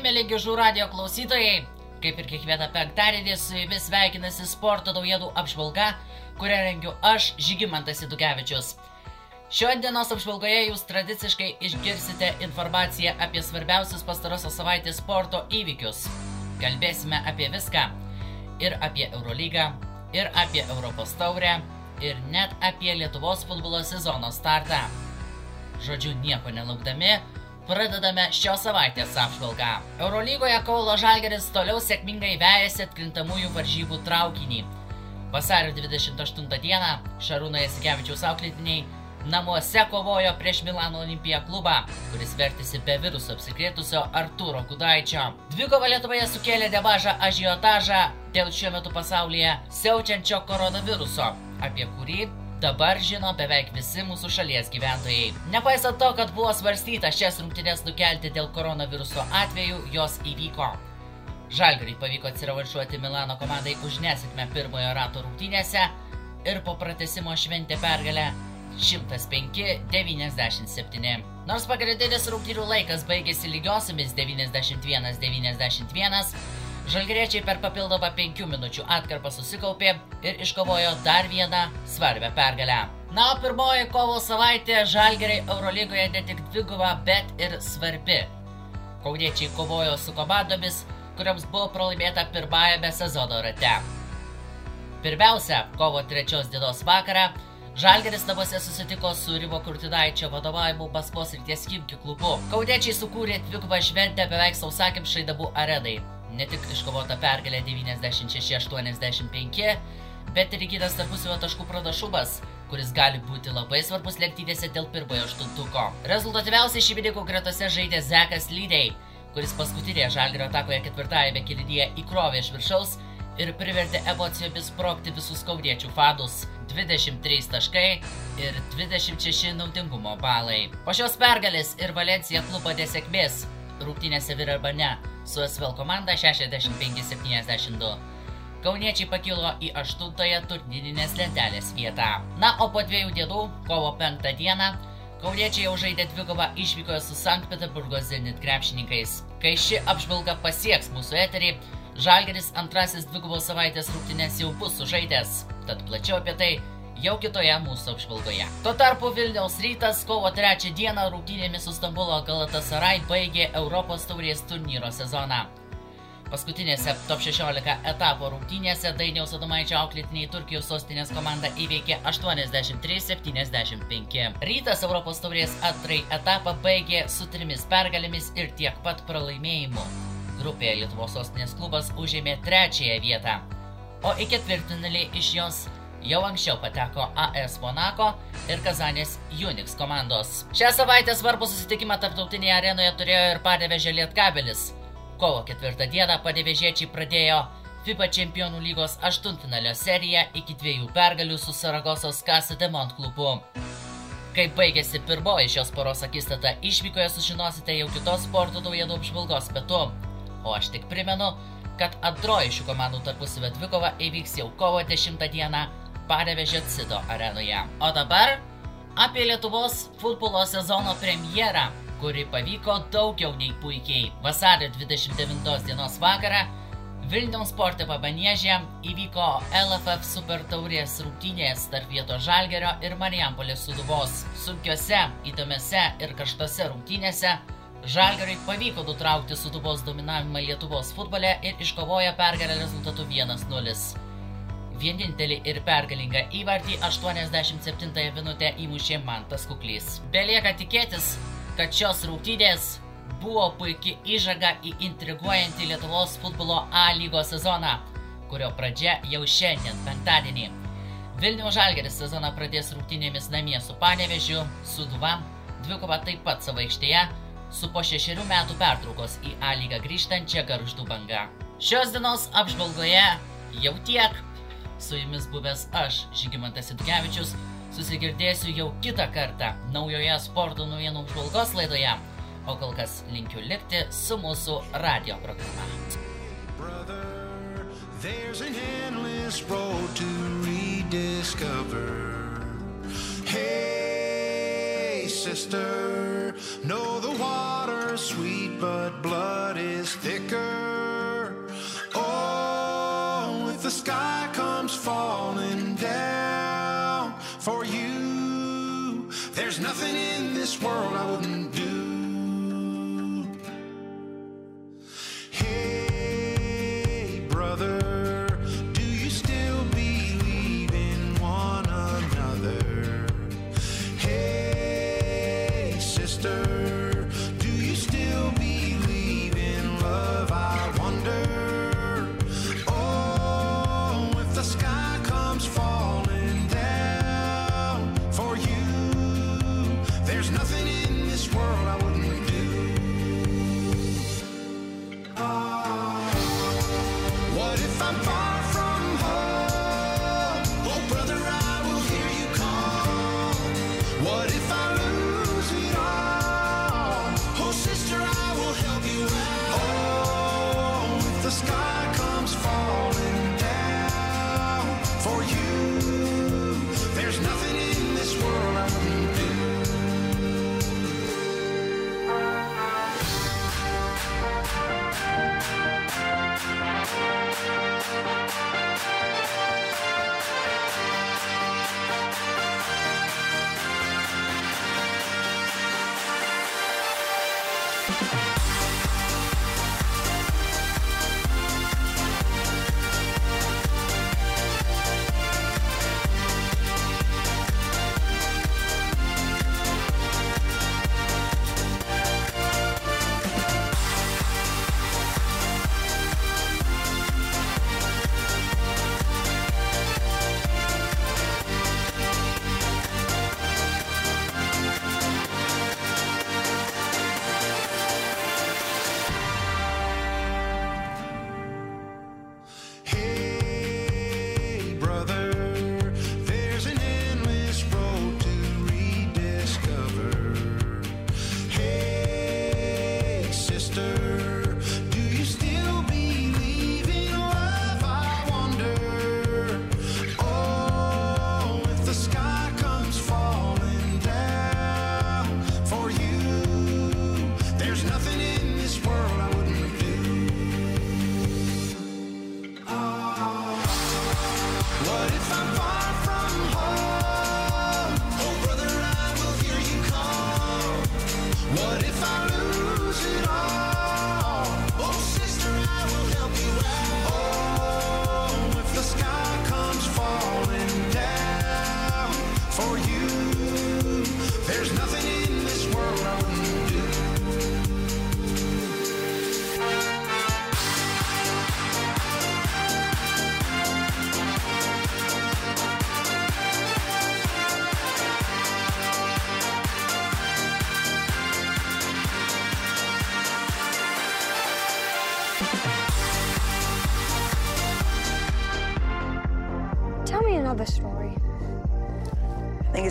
Mėly gižų radio klausytojai, kaip ir kiekvieną penktadienį su jumis sveikinasi sporto naujienų apžvalga, kurią rengiu aš, Žygimantas Idukevičius. Šiandienos apžvalgoje jūs tradiciškai išgirsite informaciją apie svarbiausius pastarosios savaitės sporto įvykius. Kalbėsime apie viską. Ir apie Eurolygą, ir apie Europos taurę, ir net apie Lietuvos futbolo sezono startą. Žodžiu, nieko nelaukdami, Pradedame šios savaitės apžvalgą. Eurolygoje Kaulo Žalgeris toliau sėkmingai vejasi atkrintamųjų varžybų traukinį. Vasario 28 dieną Šarūno Jasikevičiaus auklėtiniai namuose kovojo prieš Milano Olimpiją klubą, kuris vertėsi be viruso apsikrėtusio Arturo Gudaičio. Dvikova Lietuvoje sukėlė nemažą ažiotažą dėl šiuo metu pasaulyje siaučiančio koronaviruso, apie kurį dabar žino beveik visi mūsų šalies gyventojai. Nepaisant to, kad buvo svarstyta šias rungtynės nukelti dėl koronaviruso atveju, jos įvyko. Žalgariai pavyko atsirevanšuoti Milano komandai už nesėkmę pirmojo rato rungtynėse ir po pratesimo šventė pergalę 105-97. Nors pagrindinis rungtynių laikas baigėsi lygiosiamis 91-91, Žalgiriečiai per papildomą 5 minučių atkarpą susikaupė ir iškovojo dar vieną svarbę pergalę. Na, o pirmoji kovo savaitė Žalgiriai Eurolygoje ne tik dviguba, bet ir svarbi. Kauniečiai kovojo su komandomis, kuriams buvo pralaimėta pirmajame sezono rate. Pirmiausia, kovo trečios dienos vakarą Žalgeris namuose susitiko su Rimo Kurtinaičio vadovavimu Maskvos ryties Kimki klubu. Kauniečiai sukūrė dvigubą šventę beveik sausakimšai dabų arenai ne tik iškovota pergalė 96-85, bet ir įgytas tarpusavio taškų pranašumas, kuris gali būti labai svarbus lenktynėse dėl pirmojo aštuntuko. Rezultatyviausiai šeimininkų gretose žaidė Zekas Lydei, kuris paskutinėje žalgerio atakoje ketvirtajame kilinyje įkrovė iš viršaus ir privertė emocijomis sprokti visus kauniečių fadus. 23 taškai ir 26 naudingumo balai. Po šios pergalės ir Valencija klubo nesėkmės rungtynėse Virarbane su SVL komanda 65-72. Kauniečiai pakilo į aštuntąją turnyrinės lentelės vietą. Na, o po dviejų dienų, kovo penktą dieną, Kauniečiai jau žaidė dvikovą išvykoje su Sankt Peterburgo Zenit krepšininkais. Kai ši apžvalga pasieks mūsų eterį, Žalgeris antrasis dvikovos savaitės rungtynės jau bus sužaidęs. Tad plačiau apie tai jau kitoje mūsų apžvalgoje. Tuo tarpu Vilniaus rytas kovo 3 dieną rungtynėmis su Stambulo Galatasaray baigė Europos taurės turnyro sezoną. Paskutinėse top 16 etapo rungtynėse Dainiaus Adomaičio auklėtiniai Turkijos sostinės komanda įveikė 83-75. Rytas Europos taurės antrai etapą baigė su trimis pergalėmis ir tiek pat pralaimėjimų. Grupėje Lietuvos sostinės klubas užėmė trečiąją vietą, o į ketvirtinalį iš jos jau anksčiau pateko AS Monaco ir Kazanės Unix komandos. Šią savaitę svarbų susitikimą tarptautinėje arenoje turėjo ir Padevežė Lietkabelis. Kovo ketvirtą dieną Padevežiečiai pradėjo FIBA čempionų lygos aštuntfinalio seriją iki dviejų pergalių su Saragosos Casa Demont klubu. Kaip baigėsi pirmoji šios poros akistata, išvykoje sužinosite jau kitos sporto naujienų apžvalgos metu. O aš tik primenu, kad antroji šių komandų tarpusavio dvikova įvyks jau kovo 10 dieną Panevežė Cido arenoje. O dabar apie Lietuvos futbolo sezono premjerą, kuri pavyko daugiau nei puikiai. Vasario 29 dienos vakarą Vilniaus sporte pabaniežė įvyko LFF Super Taurės rungtynės tarp vietos Žalgerio ir Marijampolės suduvos. Sunkiose, įdomiose ir karštose rungtynėse Žalgeriui pavyko nutraukti suduvos dominavimą Lietuvos futbole ir iškovojo pergalę rezultatu 1-0. Vienintelį ir pergalingą įvartį 87 minutę įmušė Mantas Kuklys. Belieka tikėtis, kad šios rungtynės buvo puikia įžaga į intriguojantį Lietuvos futbolo A lygos sezoną, kurio pradžia jau šiandien, penktadienį. Vilnių Žalgeris sezoną pradės rungtynėmis namie su Panevežiu, Suduva, dvikova taip pat savo aikštėje, su po šešerių metų pertraukos į A lygą grįžtančia garždų banga. Šios dienos apžvalgoje jau tiek. Su jumis buvęs aš, Žygimantas Itkevičius, susigirdėsiu jau kitą kartą naujoje sporto naujienų apžvalgos laidoje, o kol kas linkiu likti su mūsų radio programa. brother. There's an endless road to rediscover. Hey, sister, know the water's sweet, but blood is Dingo comes falling down for you. There's nothing in this world I wouldn't do.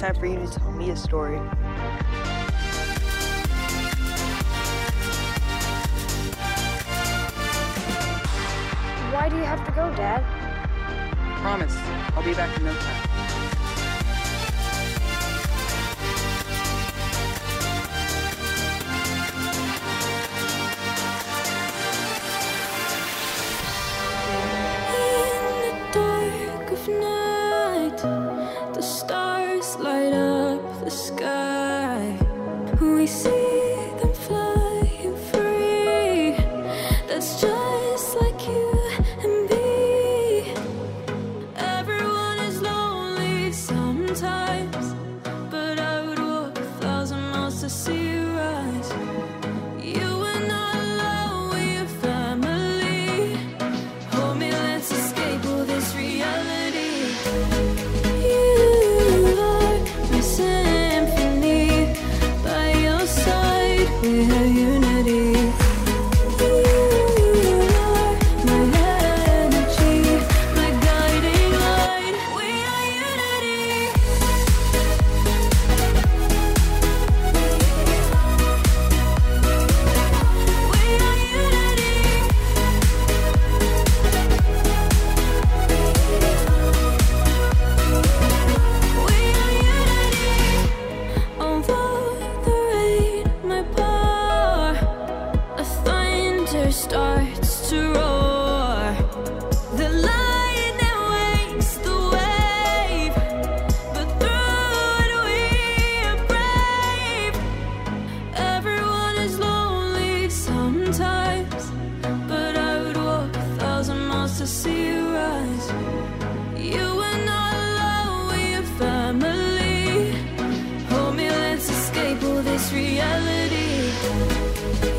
time for you to tell me a story. Why do you have to go, Dad? Promise, I'll be back in no time. know you know this reality.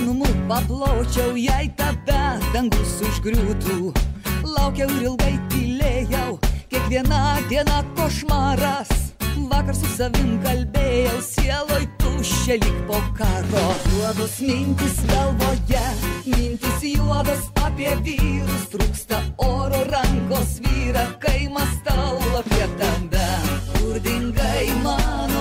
Malonumu papločiau, jei tave dangus užgriūtų. Laukiau ir ilgai tylėjau, kiekviena diena košmaras. Vakar su savim kalbėjau, sieloj tuščia lik po karo. Juodos mintis galvoje, mintis juodos apie vyrus, trūksta oro rankos vyra, kai mastau apie tave. Kur dingai mano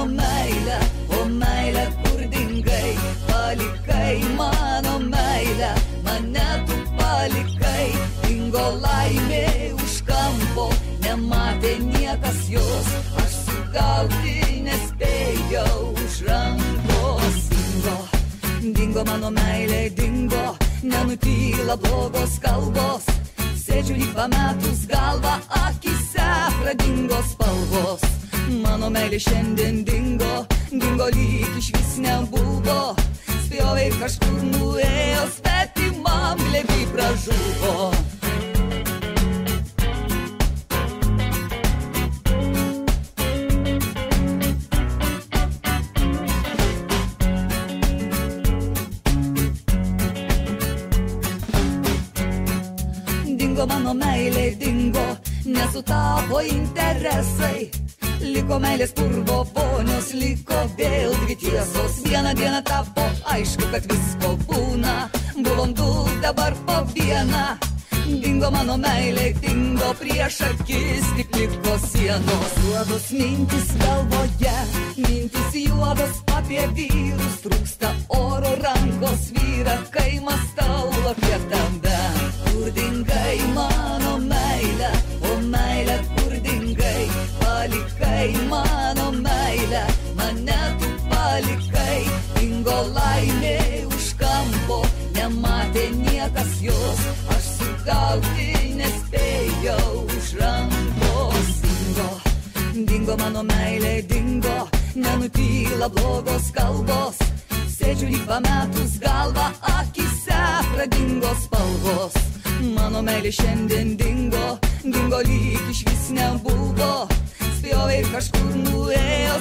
nenutyla blogos kalbos. Sėdžiu lyg pametus galvą, akise pradingo spalvos. Mano meilė šiandien dingo, dingo lyg iš vis nebuvo. Spjovė kažkur nuėjo, svetimam glėbi pražuvo. Nesutapo interesai. Liko meilės purvo ponios, liko vėl dvi tiesos. Vieną dieną tapo aišku, kad visko būna. Buvom du, dabar po vieną. Dingo mano meilė, dingo prieš akis, tik liko sienos. Juodos mintis galvoje, mintis juodos apie vyrus, trūksta oro rankos vyra, kai mastau apie tave. Kur dingai mano palikai, dingo laimė už kampo, nematė niekas jos, aš sugauti nespėjau už rankos. Dingo, dingo mano meilė, dingo, nenutyla blogos kalbos. Sėdžiu lyg pametus galvą, akise pradingo spalvos. Mano meilė šiandien dingo, dingo lyg iš vis nebuvo. Spjovė kažkur nuėjo,